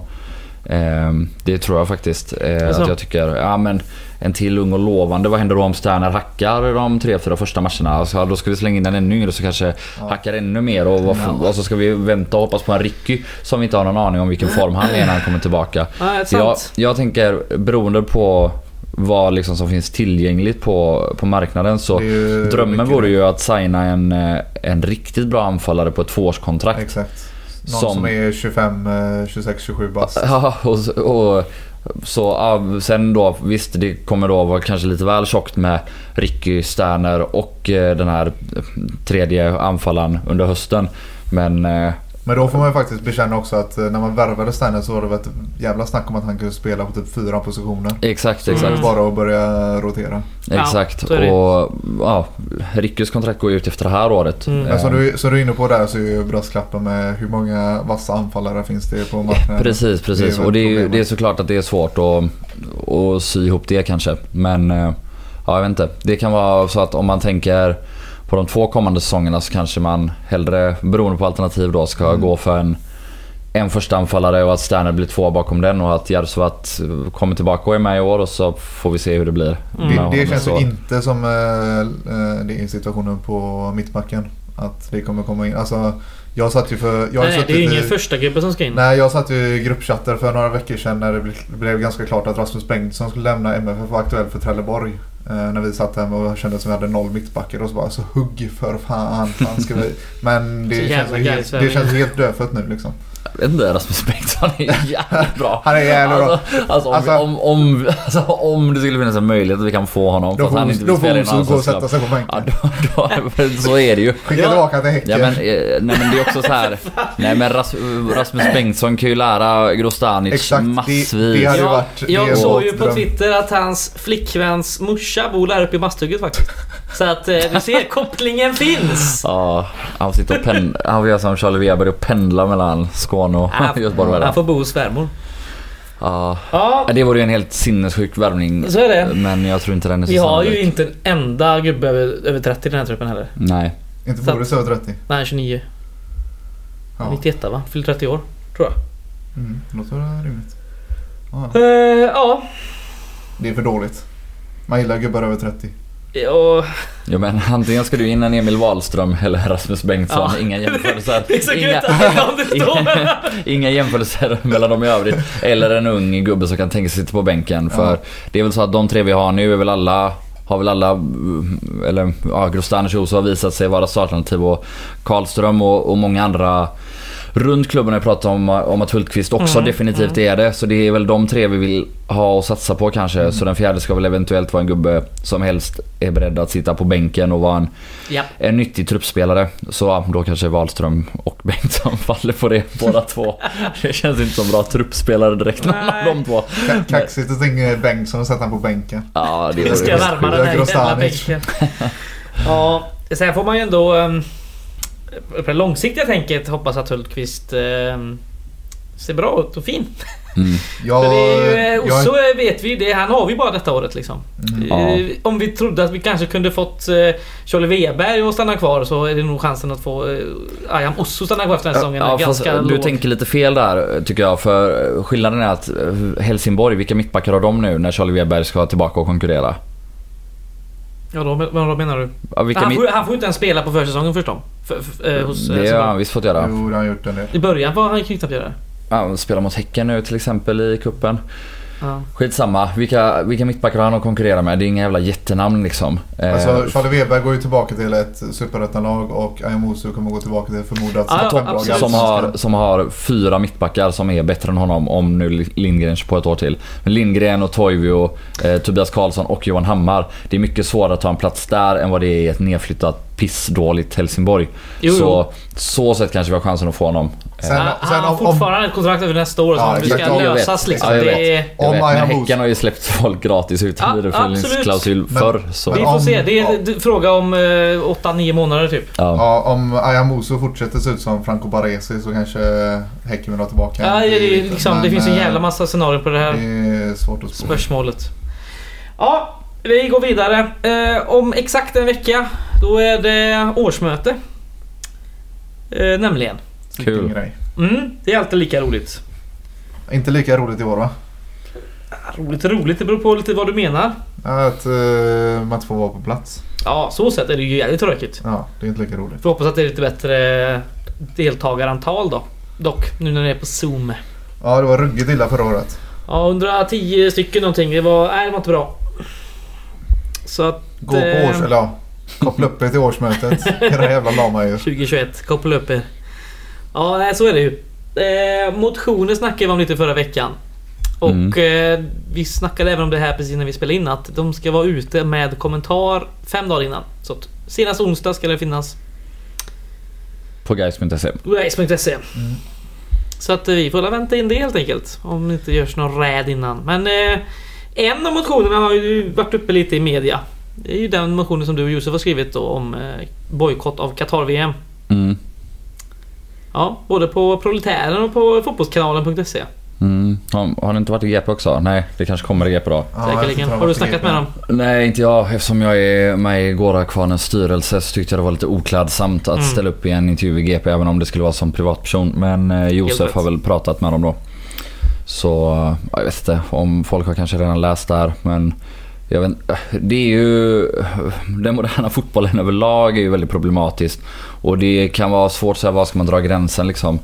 Eh, det tror jag faktiskt. Alltså. att jag tycker, ja men en till ung och lovande. Vad händer då om Sterner hackar de tre, fyra första matcherna? Alltså, då ska vi slänga in en ännu yngre så kanske hackar ännu mer och, vad, och så ska vi vänta och hoppas på en Ricky som vi inte har någon aning om vilken form han är när han kommer tillbaka. Ja, Så jag, jag tänker beroende på vad liksom som finns tillgängligt på, på marknaden så Drömmen vore ju att signa en, eh, en riktigt bra anfallare på ett tvåårskontrakt. Exakt. Någon Som- som, är 25, eh, 26, 27 bast. Ja, och, och så ja, sen då visst det kommer då vara kanske lite väl tjockt med Ricky Sterner och eh, den här tredje anfallaren under hösten. Men eh, Men då får man ju faktiskt bekänna också att eh, när man värvade Sterner så var det väl ett jävla snack om att han kunde spela på typ fyra positioner. exakt, Så det är exakt. bara att börja rotera. Ja, Exakt. så det. och ja, Rickys kontrakt går ju ut efter det här året. Mm. Men som Eh, du, som du är inne på där så är ju brasklappen med hur många vassa anfallare finns det på marknaden. Precis, precis. väl och det är, ju- det är såklart att det är svårt att, att sy ihop det kanske. Men eh, ja, jag vet inte. Det kan vara så att om man tänker på de två kommande säsongerna så kanske man hellre, beroende på alternativ då, ska Mm. gå för en, en första anfallare och att Sterner blir två bakom den och att Järvsvatt kommer tillbaka och är med i år och så får vi se hur det blir. Mm. Det, det känns så. ju inte som eh, det är situationen på mittbacken. Att det kommer komma in. Alltså, jag satt ju för... Jag Nej, det är ju ingen första gubbe som ska in. Nej, jag satt ju i gruppchatter för några veckor sedan när det ble- blev ganska klart att Rasmus Bengtsson skulle lämna MFF och var aktuell för Trelleborg. Eh, när vi satt hemma och kände som vi hade noll mittbackar och så bara så hugg för fan. fan ska vi... Men Så det känns, jävla helt, det känns helt dödfött nu liksom. Jag vet inte, Rasmus Bengtsson är jävligt bra. Han är jävligt bra. Alltså, alltså, om, Alltså- om, om, alltså, om det skulle finnas en möjlighet att vi kan få honom Då för att han får, inte då vill spela i får gå och sätta sig på bänken. Ja, då, då, så är det ju. Skicka tillbaka till Häcken. Ja men, eh, nej, men det är också så här. Nej men Ras, Rasmus Bengtsson kan ju lära Grostanic Exakt, det- massvis. det hade- Jag, varit- det jag är såg ju på dröm. Twitter att hans flickväns morsa bor där uppe i Masthugget faktiskt. Så att eh, du ser, kopplingen finns. Ja, han sitter och pendlar. Han får göra som Charlie Weber och pendla mellan Skåne och Göteborg. Han får bo hos svärmor. Ja, Ja, det vore ju en helt sinnessjuk värvning. så är det. Men jag tror inte den är så Vi har ju inte en enda gubbe över, över 30 i den här truppen heller. Nej. Inte Boris över 30. Nej, 29. Ja. 91 va? Fyller 30 år, tror jag. Mm, det låter rimligt. Ja, Uh, ja. det är för dåligt. Man gillar gubbar över 30. Och, Jo men antingen ska du in en Emil Wahlström eller Rasmus Bengtsson. Ja. Inga jämförelser. Inga, inga jämförelser mellan dem i övrigt. Eller en ung gubbe som kan tänka sig sitta på bänken. För Ja. det är väl så att de tre vi har nu är väl alla har väl alla, eller ja, Grostanic har visat sig vara startalternativ och Karlström och, och många andra runt klubben har jag pratat om, om att Hultqvist också Mm, definitivt är det. Så det är väl de tre vi vill ha och satsa på kanske. Så den fjärde ska väl eventuellt vara en gubbe som helst är beredd att sitta på bänken och vara en, Ja. en nyttig truppspelare. Så då kanske Wahlström och Bengtsson faller på det båda två. Det känns inte som bra truppspelare direkt någon av de två. Ka- Kaxigt att stänga Bengtsson och sätta honom på bänken. Ja, det Det ska värma den här jävla Grostanic. bänken. Ja, sen får man ju ändå... Um, på det långsiktiga tänket hoppas att Hultqvist um, ser bra ut och fin. mm. Jag, För eh, jag, och så vet vi det, han har vi bara detta året liksom. Mm. Ja. Eh, Om vi trodde att vi kanske kunde fått Charlie Weberg att stanna kvar så är det nog chansen att få Ayam Osso stanna kvar efter den här säsongen Ja, ganska du låg. tänker lite fel där tycker jag. För skillnaden är att eh, Helsingborg, vilka mittbackar har de nu när Charlie Weber ska tillbaka och konkurrera? Ja, då, vad menar du? Ja, Han får, han får inte ens spela på försäsongen förstås. För, för, eh, hos, eh, Det har han visst fått göra. Jo, det har han gjort en del. I början var han knappt göra det. Ja, han spelar mot Häcken nu till exempel i kuppen. Ja. Skitsamma, vilka, vilka mittbackar har han att konkurrera med? Det är inga jävla jättenamn liksom. Eh, Alltså, Charlie Weber går ju tillbaka till ett superettanlag och Ayamusu kommer gå tillbaka till förmodat Ja, ja, topplag. som, har, som har fyra mittbackar som är bättre än honom om nu Lindgren på ett år till. Men Lindgren och Toivio, eh, Tobias Karlsson och Johan Hammar. Det är mycket svårare att ta en plats där än vad det är i ett nedflyttat pissdåligt Helsingborg. Jo, så så sätt kanske vi har chansen att få honom. Eh, Sen- han sen han har fortfarande ett kontrakt över nästa år Ja, som det ska Jag vet. lösas liksom. Ja, jag vet. det är, Jag vet, men Häcken har ju släppt folk gratis utan Ja, vidareförsäljningsklausul förr. Så. vi men får om- se. Det är en fråga om 8-9 månader typ. Ja. Ja, om Ayamusu fortsätter se ut som Franco Baresi så kanske Häcken vill ha tillbaka Ja, det, liksom, det Men, finns en eh, jävla massa scenarier på det här Det är svårt att spå. spörsmålet. Ja, vi går vidare. Eh, om exakt en vecka, då är det årsmöte. Eh, nämligen. Kul. grej. Mm, det är alltid lika roligt. Inte lika roligt i år va? Roligt roligt, det beror på lite vad du menar. Att uh, man inte får vara på plats. Ja, så sett är det ju jävligt tråkigt. Ja, det är inte lika roligt. Får hoppas att det är lite bättre deltagarantal då. Dock, nu när det är på Zoom. Ja, det var ruggigt illa förra året. Ja, 110 stycken någonting. Det var, nej, det var inte bra. Så att... Gå på eh, års... Eller ja, koppla upp er till årsmötet. Era jävla lama djur. 2021, koppla upp er. Ja, nej, så är det ju. Eh, motioner snackade vi om lite förra veckan. Och eh, vi snackade även om det här precis när vi spelade in att de ska vara ute med kommentar fem dagar innan. Så att senast onsdag ska det finnas På guys.se. Race.se. E. Så att vi får vänta in det helt enkelt. Om det inte görs någon räd innan. Men eh, en av motionerna har ju varit uppe lite i media. Det är ju den motionen som du och Josef har skrivit då om eh, bojkott av Qatar-VM. Mm. Ja, både på Proletären och på fotbollskanalen.se. Mm. Har, det inte varit i GP också? Nej, det kanske kommer i GP då. Ja, Säkerligen. Har du snackat med dem? Nej, inte jag. Eftersom jag är med i Gårdakvarnens styrelse så tyckte jag det var lite oklädsamt att Mm. ställa upp i en intervju i GP även om det skulle vara som privatperson. Men eh, Josef har väl pratat med dem då. Så jag vet inte om folk har kanske redan läst där men jag vet, det är ju... Den moderna fotbollen överlag är ju väldigt problematiskt. Och det kan vara svårt att säga var ska man dra gränsen liksom.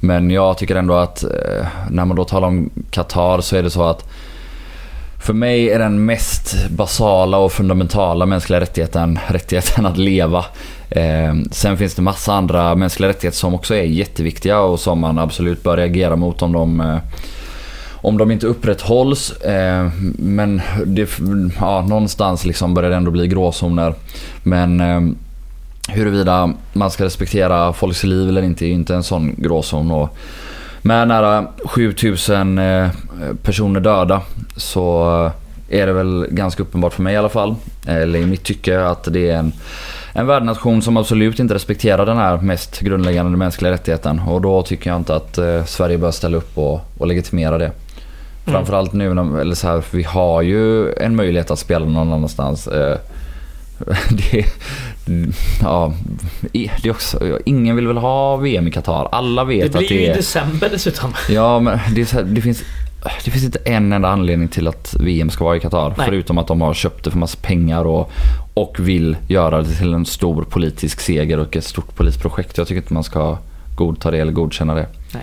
Men jag tycker ändå att eh, när man då talar om Qatar så är det så att För mig är den mest basala och fundamentala mänskliga rättigheten rättigheten att leva. Eh, sen finns det massa andra mänskliga rättigheter som också är jätteviktiga och som man absolut bör reagera mot om de eh, om de inte upprätthålls. Eh, men det, ja, någonstans liksom börjar det ändå bli gråzoner. Men eh, huruvida man ska respektera folks liv eller inte är inte en sån gråzon. Och med nära 7000 eh, personer döda så är det väl ganska uppenbart för mig i alla fall, eller i mitt tycke, att det är en, en värdnation som absolut inte respekterar den här mest grundläggande mänskliga rättigheten. Och då tycker jag inte att eh, Sverige bör ställa upp och, och legitimera det. Mm. Framförallt nu när eller så här, vi har ju en möjlighet att spela någon annanstans. Eh, det, ja, det är också, ingen vill väl ha VM i Qatar. Alla vet att det är... Det blir ju i december dessutom. Ja, men det, här, det, finns, det finns inte en enda anledning till att VM ska vara i Qatar. Förutom att de har köpt det för massa pengar och, och vill göra det till en stor politisk seger och ett stort politiskt projekt. Jag tycker inte man ska godta det eller godkänna det. Nej.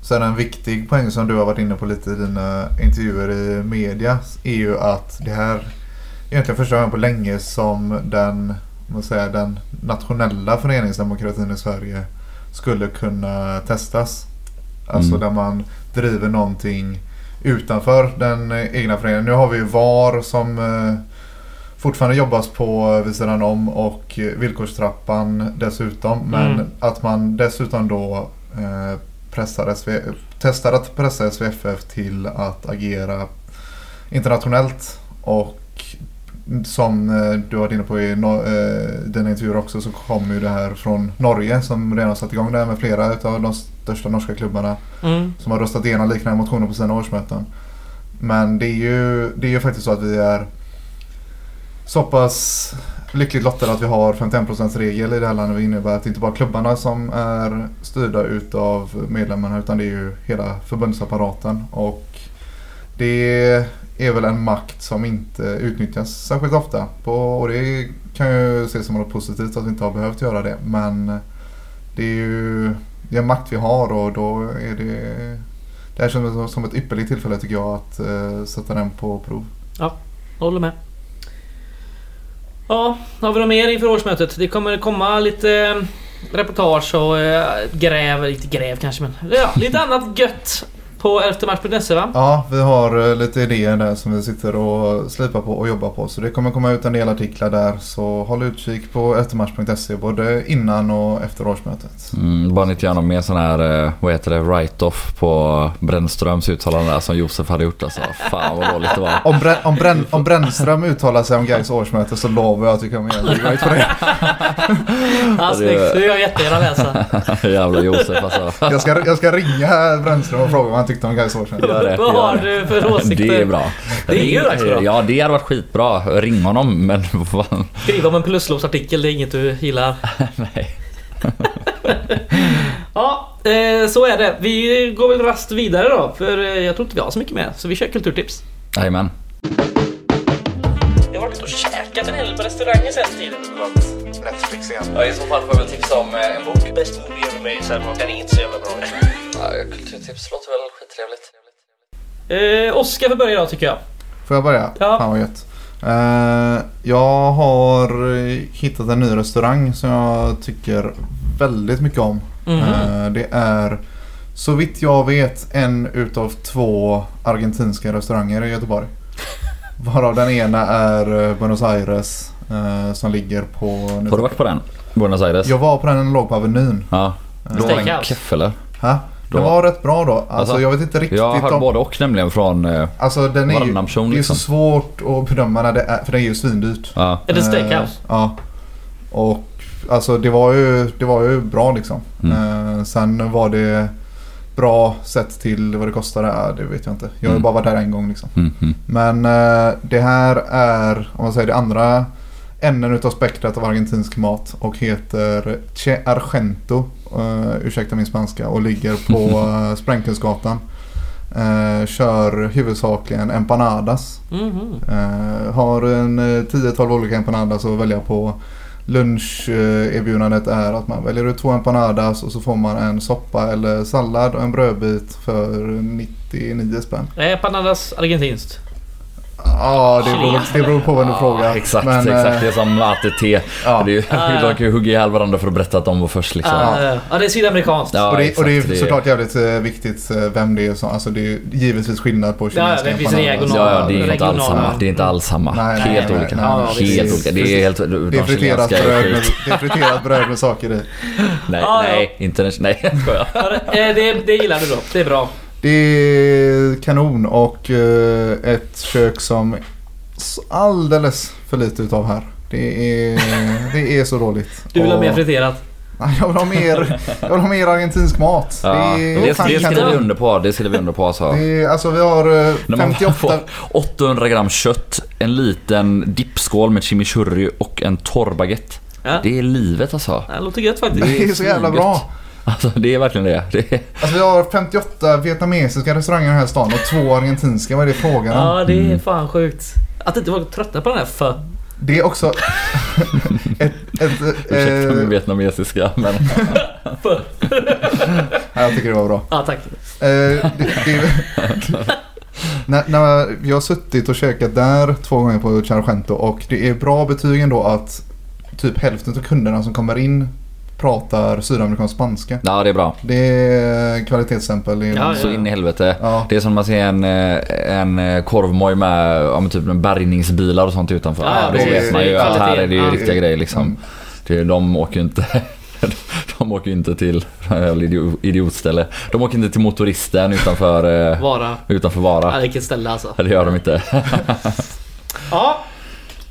Sen en viktig poäng som du har varit inne på lite i dina intervjuer i media är ju att det här egentligen första gången på länge som den, man säger, den nationella föreningsdemokratin i Sverige skulle kunna testas. Alltså mm. där man driver någonting utanför den egna föreningen. Nu har vi VAR som eh, fortfarande jobbas på vid sidan om och villkorstrappan dessutom. Men mm. att man dessutom då eh, pressar SV, testar att pressa SVFF till att agera internationellt. Och som eh, du var inne på i eh, dina intervjuer också så kommer ju det här från Norge som redan satt igång det här med flera av de största norska klubbarna. Mm. Som har röstat igenom liknande motioner på sina årsmöten. Men det är ju, det är ju faktiskt så att vi är så pass lyckligt lottade att vi har 51% regel i det här landet. Det innebär att det inte bara klubbarna som är styrda utav medlemmarna utan det är ju hela förbundsapparaten. Och det är väl en makt som inte utnyttjas särskilt ofta. På, och det kan ju ses som något positivt att vi inte har behövt göra det. Men det är ju det är en makt vi har och då är det det här känns som ett ypperligt tillfälle tycker jag att uh, sätta den på prov. Ja, håller med. Ja, har vi något mer inför årsmötet? Det kommer komma lite eh, reportage och eh, gräv, lite gräv kanske men ja, lite annat gött på elftematch.se va? Ja, vi har eh, lite idéer där som vi sitter och slipar på och jobbar på. Så det kommer komma ut en del artiklar där. Så håll utkik på elftematch.se både innan och efter årsmötet. Mm, bara inte göra någon mer sån här, eh, vad heter det, write-off på Brännströms uttalande där som Josef hade gjort alltså. Fan vad dåligt det var. Om, Brän, om, Brän, om Brännström uttalar sig om Gais årsmöte så lovar jag att vi kommer göra en på det. Ja, snyggt. Det vill jag jättegärna läsa. Jävla Josef alltså. Jag ska, jag ska ringa Brännström och fråga vad han tyckte om. Gör det. Vad har du för åsikter? Det är bra. Det är ju bra. Ja, det hade varit skitbra. Ring honom, men vad fan. Skriva om en pluslovsartikel, det är inget du gillar. Nej. ja, eh, så är det. Vi går väl rast vidare då, för eh, jag tror inte vi har så mycket mer. Så vi kör kulturtips. Jajamän. Jag har varit och käkat en hel på restauranger sen tiden. Netflix igen. Ja, i så fall får jag väl tipsa om eh, en bok. Bäst movie ever made, sen den är inte så jävla bra. ja, kulturtips låter väl skittrevligt. Eh, Oskar får börja idag tycker jag. Får jag börja? Ja. Fan vad gött. Eh, jag har hittat en ny restaurang som jag tycker väldigt mycket om. Mm -hmm. eh, det är så vitt jag vet en utav två argentinska restauranger i Göteborg. Varav den ena är eh, Buenos Aires eh, som ligger på... Har du varit på den? Buenos Aires? Jag var på den, den låg på Avenyn. Ja. Då var den keff eller? Ha? Den var rätt bra då. Alltså, alltså, jag vet inte riktigt. Jag har hört om... både och nämligen från eh, Alltså den är ju, nation, Det är så liksom. svårt att bedöma när det är, för det är ju svindyrt. Ja. Är det steakhouse? Uh, ja. Och alltså det var ju, det var ju bra liksom. Mm. Uh, sen var det bra sett till vad det kostade. Det vet jag inte. Jag har mm. bara varit där en gång liksom. Mm. mm. Men uh, det här är, om man säger det andra änden utav spektrat av argentinsk mat och heter Che Argento. Uh, ursäkta min spanska och ligger på uh, Sprängkungsgatan. Uh, kör huvudsakligen empanadas. Mm -hmm. uh, har en 10-12 olika empanadas att välja på. Luncherbjudandet är att man väljer ut två empanadas och så får man en soppa eller sallad och en brödbit för 99 spänn. Är empanadas argentinskt? Ja, det beror, det beror på vad du frågar. Exakt, Men, exakt. eh, Det är som ATT. Ja. Det är, ju- de kan ju hugga ihjäl varandra för att berätta att de var först liksom. Ja, ja. ja, det är sydamerikanskt. Ja, och, det, och det är exakt, såklart jävligt eh, viktigt eh, vem det är som, alltså det är givetvis skillnad på Ja, chilenska det finns empanadas. regional- Ja, ja, det är inte alls regionala. samma. Det är inte alls samma. Nej, nej, helt nej, olika. helt Ja, olika. Det är helt... Det är friterat bröd, med, skit. det är friterat bröd med saker i. Nej, Ja, ja. nej. Inte den... Nej, jag skojar. Ja, det, eh, det, det gillar du då. Det är bra. Det är kanon och eh, ett kök som alldeles för lite utav här. Det är, det är så dåligt. Du vill ha mer friterat. Jag vill ha mer, jag vill ha mer argentinsk mat. Ja, det, det, det skriver vi under på. Det skriver vi under på alltså. Det är, alltså vi har eh, När man 58... får 800 gram kött, en liten dippskål med chimichurri och en torr baguette. Ja. Det är livet alltså. Det låter gött faktiskt. Det är så jävla bra. Alltså det är verkligen det. det är, Alltså vi har 58 vietnamesiska restauranger i den här stan och två argentinska. Vad är det frågan om? Ja, det är Mm. fan sjukt. Att inte vara trötta på den här för. Det är också... ett, ett, ursäkta min eh, vietnamesiska men för. ja, jag tycker det var bra. Ja, tack. Eh, det, det, när, när jag har suttit och käkat där två gånger på Chargento och det är bra betyg ändå att typ hälften av kunderna som kommer in pratar sydamerikansk spanska. ja det är bra. Det är kvalitetsstämpel. Ja, Så in i helvete. ja. Det är som man ser en, eh, en eh, korvmoj med ja, typ med bärgningsbilar och sånt utanför. Ja, Ja, ja, då vet man ju att här är det ju riktiga grejer liksom. Mm. Det, de åker ju inte De åker inte till idiotställe. De åker inte till motoristen utanför, eh, Vara. utanför Ja, Vara. vilket ställe alltså. Det gör de inte. Ja.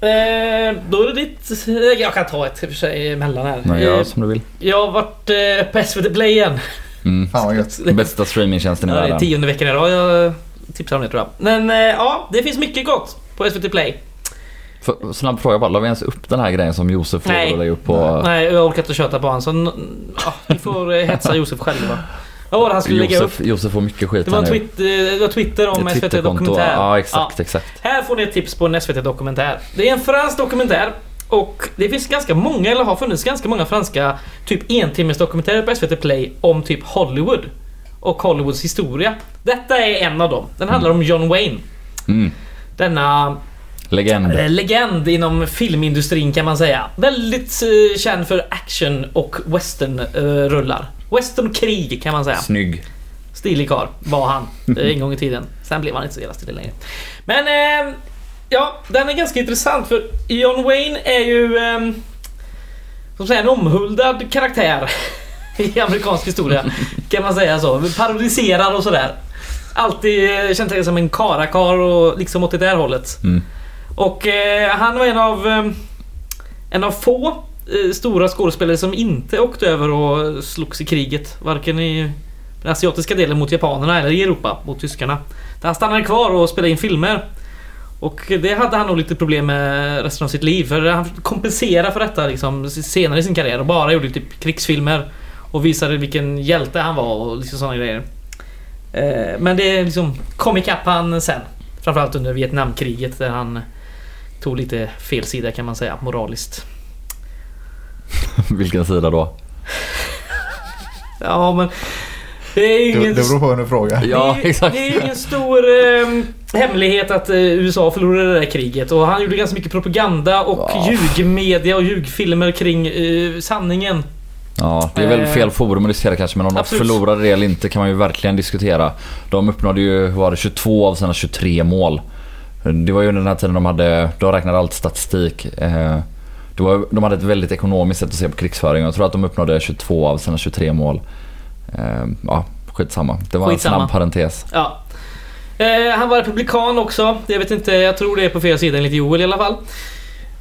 Eh, då är det ditt... eh, Jag kan ta ett i och för sig emellan här. Eh, gör som du vill. jag har varit eh, på SVT Play igen. Mm. Fan vad gött. Bästa streamingtjänsten i Ja, det är världen. tionde veckan i rad jag tipsar om det tror jag. Men eh, ja, det finns mycket gott på SVT Play. För, snabb fråga bara, la vi ens upp den här grejen som Josef Nej. att lägga upp på... Nej, jag orkar inte köta på honom så ja, ni får eh, hetsa Josef själva. Vad var det han skulle lägga upp? Josef, Josef får mycket skit Det var, här nu. det var Twitter om Ett SVT Twitterkonto. Dokumentär. Ja, exakt, exakt. Här får ni ett tips på en SVT Dokumentär. Det är en fransk dokumentär. Och det finns ganska många, eller har funnits ganska många franska typ dokumentärer på SVT Play om typ Hollywood. Och Hollywoods historia. Detta är en av dem. Den handlar om John Wayne. Mm. Denna Legend. eh, legend inom filmindustrin kan man säga. Väldigt eh, känd för action och western-rullar. Western-krig kan man säga. Snygg. Stilig karl var han eh, en gång i tiden. Sen blev han inte så jävla stilig längre. Men eh, ja, den är ganska intressant för John Wayne är ju eh, som säga, en omhuldad karaktär i amerikansk historia. Kan man säga så. Parodiserad och sådär. Alltid eh, känt sig som en karakar och liksom åt det där hållet. Mm. Och eh, han var en av eh, en av få Eh, stora skådespelare som inte åkte över och slogs i kriget. Varken i den asiatiska delen mot japanerna eller i Europa mot tyskarna. Där han stannade kvar och spelade in filmer. Och det hade han nog lite problem med resten av sitt liv. För han kompenserade för detta liksom senare i sin karriär och bara gjorde typ krigsfilmer. Och visade vilken hjälte han var och liksom sådana grejer. Eh, men det liksom kom ikapp han sen. Framförallt under Vietnamkriget där han tog lite fel sida kan man säga moraliskt. Vilken sida då? Ja men... Det är ingen... det beror på vem du frågar. Ja, det, är, exakt. det är ingen stor eh, hemlighet att eh, USA förlorade det där kriget och han gjorde ganska mycket propaganda och Ja. ljugmedia och ljugfilmer kring eh, sanningen. Ja, det är väl Eh, fel forum att diskutera kanske men om de absolut. förlorade det eller inte kan man ju verkligen diskutera. De uppnådde ju, hur var det, 22 av sina 23 mål. Det var ju under den här tiden de hade, de räknade allt statistik. Eh, Det var, de hade ett väldigt ekonomiskt sätt att se på krigsföring. Jag tror att de uppnådde 22 av sina 23 mål. Eh, Ja, skitsamma. Det var Skitsamma. en snabb parentes. Ja. Eh, han var republikan också. Jag vet inte, jag tror det är på fel sida enligt Joel i alla fall.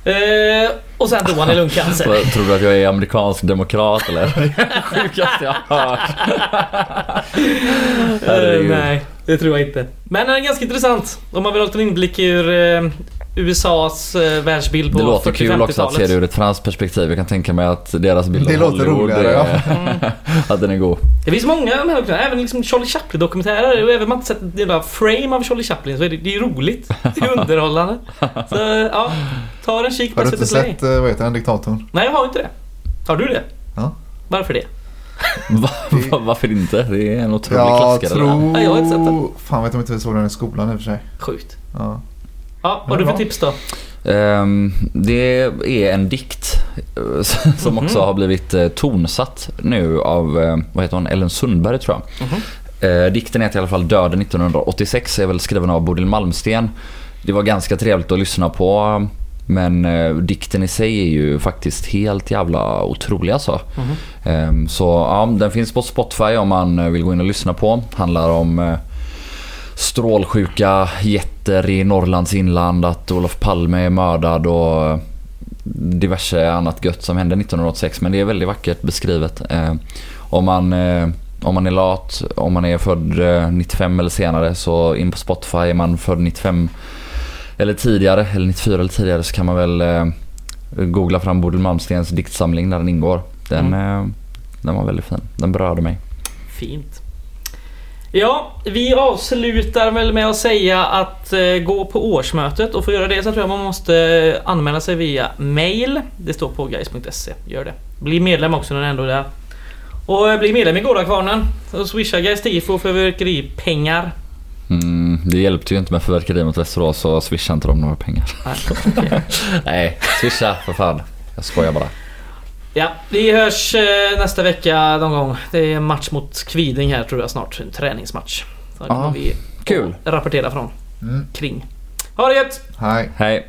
Eh, och sen dog han i lungcancer. Tror du att jag är amerikansk demokrat eller? Sjukaste jag har hört. Eh, nej, det tror jag inte. Men den är ganska intressant. Om man vill ha en inblick ur eh, USAs eh, världsbild på Det låter kul också att se det 40-50-talet. ur ett franskt perspektiv. Jag kan tänka mig att deras bild Det av låter Hollywood roligare, ja. är- att den är god. Det finns många av de här också. Även liksom Charlie Chaplin-dokumentärer. Och även om man inte sett en jävla frame av Charlie Chaplin så är det, det är roligt. Det är underhållande. Så ja, ta en kik på Har du inte Play. sett, eh, vad heter den, diktatorn? Nej, jag har inte det. Har du det? Ja. Varför det? Va, va, varför inte? Det är en otrolig Jag klassiker. där. tror... Nej, jag har inte sett den. Fan vet om inte vi såg den i skolan i och för sig. Sjukt. Ja. Ja, vad har du för tips då? Ehm, det är en dikt eh, som också har blivit eh, tonsatt nu av, eh, vad heter hon, Ellen Sundberg tror jag. Mhm. Eh, Dikten heter i alla fall Döden 1986, är väl skriven av Bodil Malmsten. Det var ganska trevligt att lyssna på. Men dikten i sig är ju faktiskt helt jävla otrolig alltså. Mhm. Ehm, så ja, den finns på Spotify om man vill gå in och lyssna på. Handlar om strålsjuka jätter i Norrlands inland, att Olof Palme är mördad och eh, diverse annat gött som hände 1986. Men det är väldigt vackert beskrivet. Eh, om, man, eh, om man är lat, om man är född eh, 95 eller senare så in på Spotify. Är man född 95 eller tidigare, eller 94 eller tidigare så kan man väl eh, googla fram Bodil Malmstens diktsamling där den ingår. Den, eh, den var väldigt fin. Den berörde mig. Fint. Ja, vi avslutar väl med att säga att eh, gå på årsmötet och för att göra det så tror jag man måste eh, anmäla sig via mail. Det står på guys.se. Gör det. Bli medlem också när du ändå är där. Och eh, bli medlem i Gårdakvarnen. Och swisha Guys Tifo fyrverkeripengar. Mm, det hjälpte ju inte med fyrverkeri mot Västerås så swisha inte dem några pengar. Nej, okej. Nej, swisha för fan. Jag skojar bara. Ja, vi hörs eh, nästa vecka någon gång. Det är match mot Kviding här tror jag snart. En träningsmatch. Så det Ja, kommer vi kul. rapportera från. Mm. Kring. Ha det gött! Hej. Hej.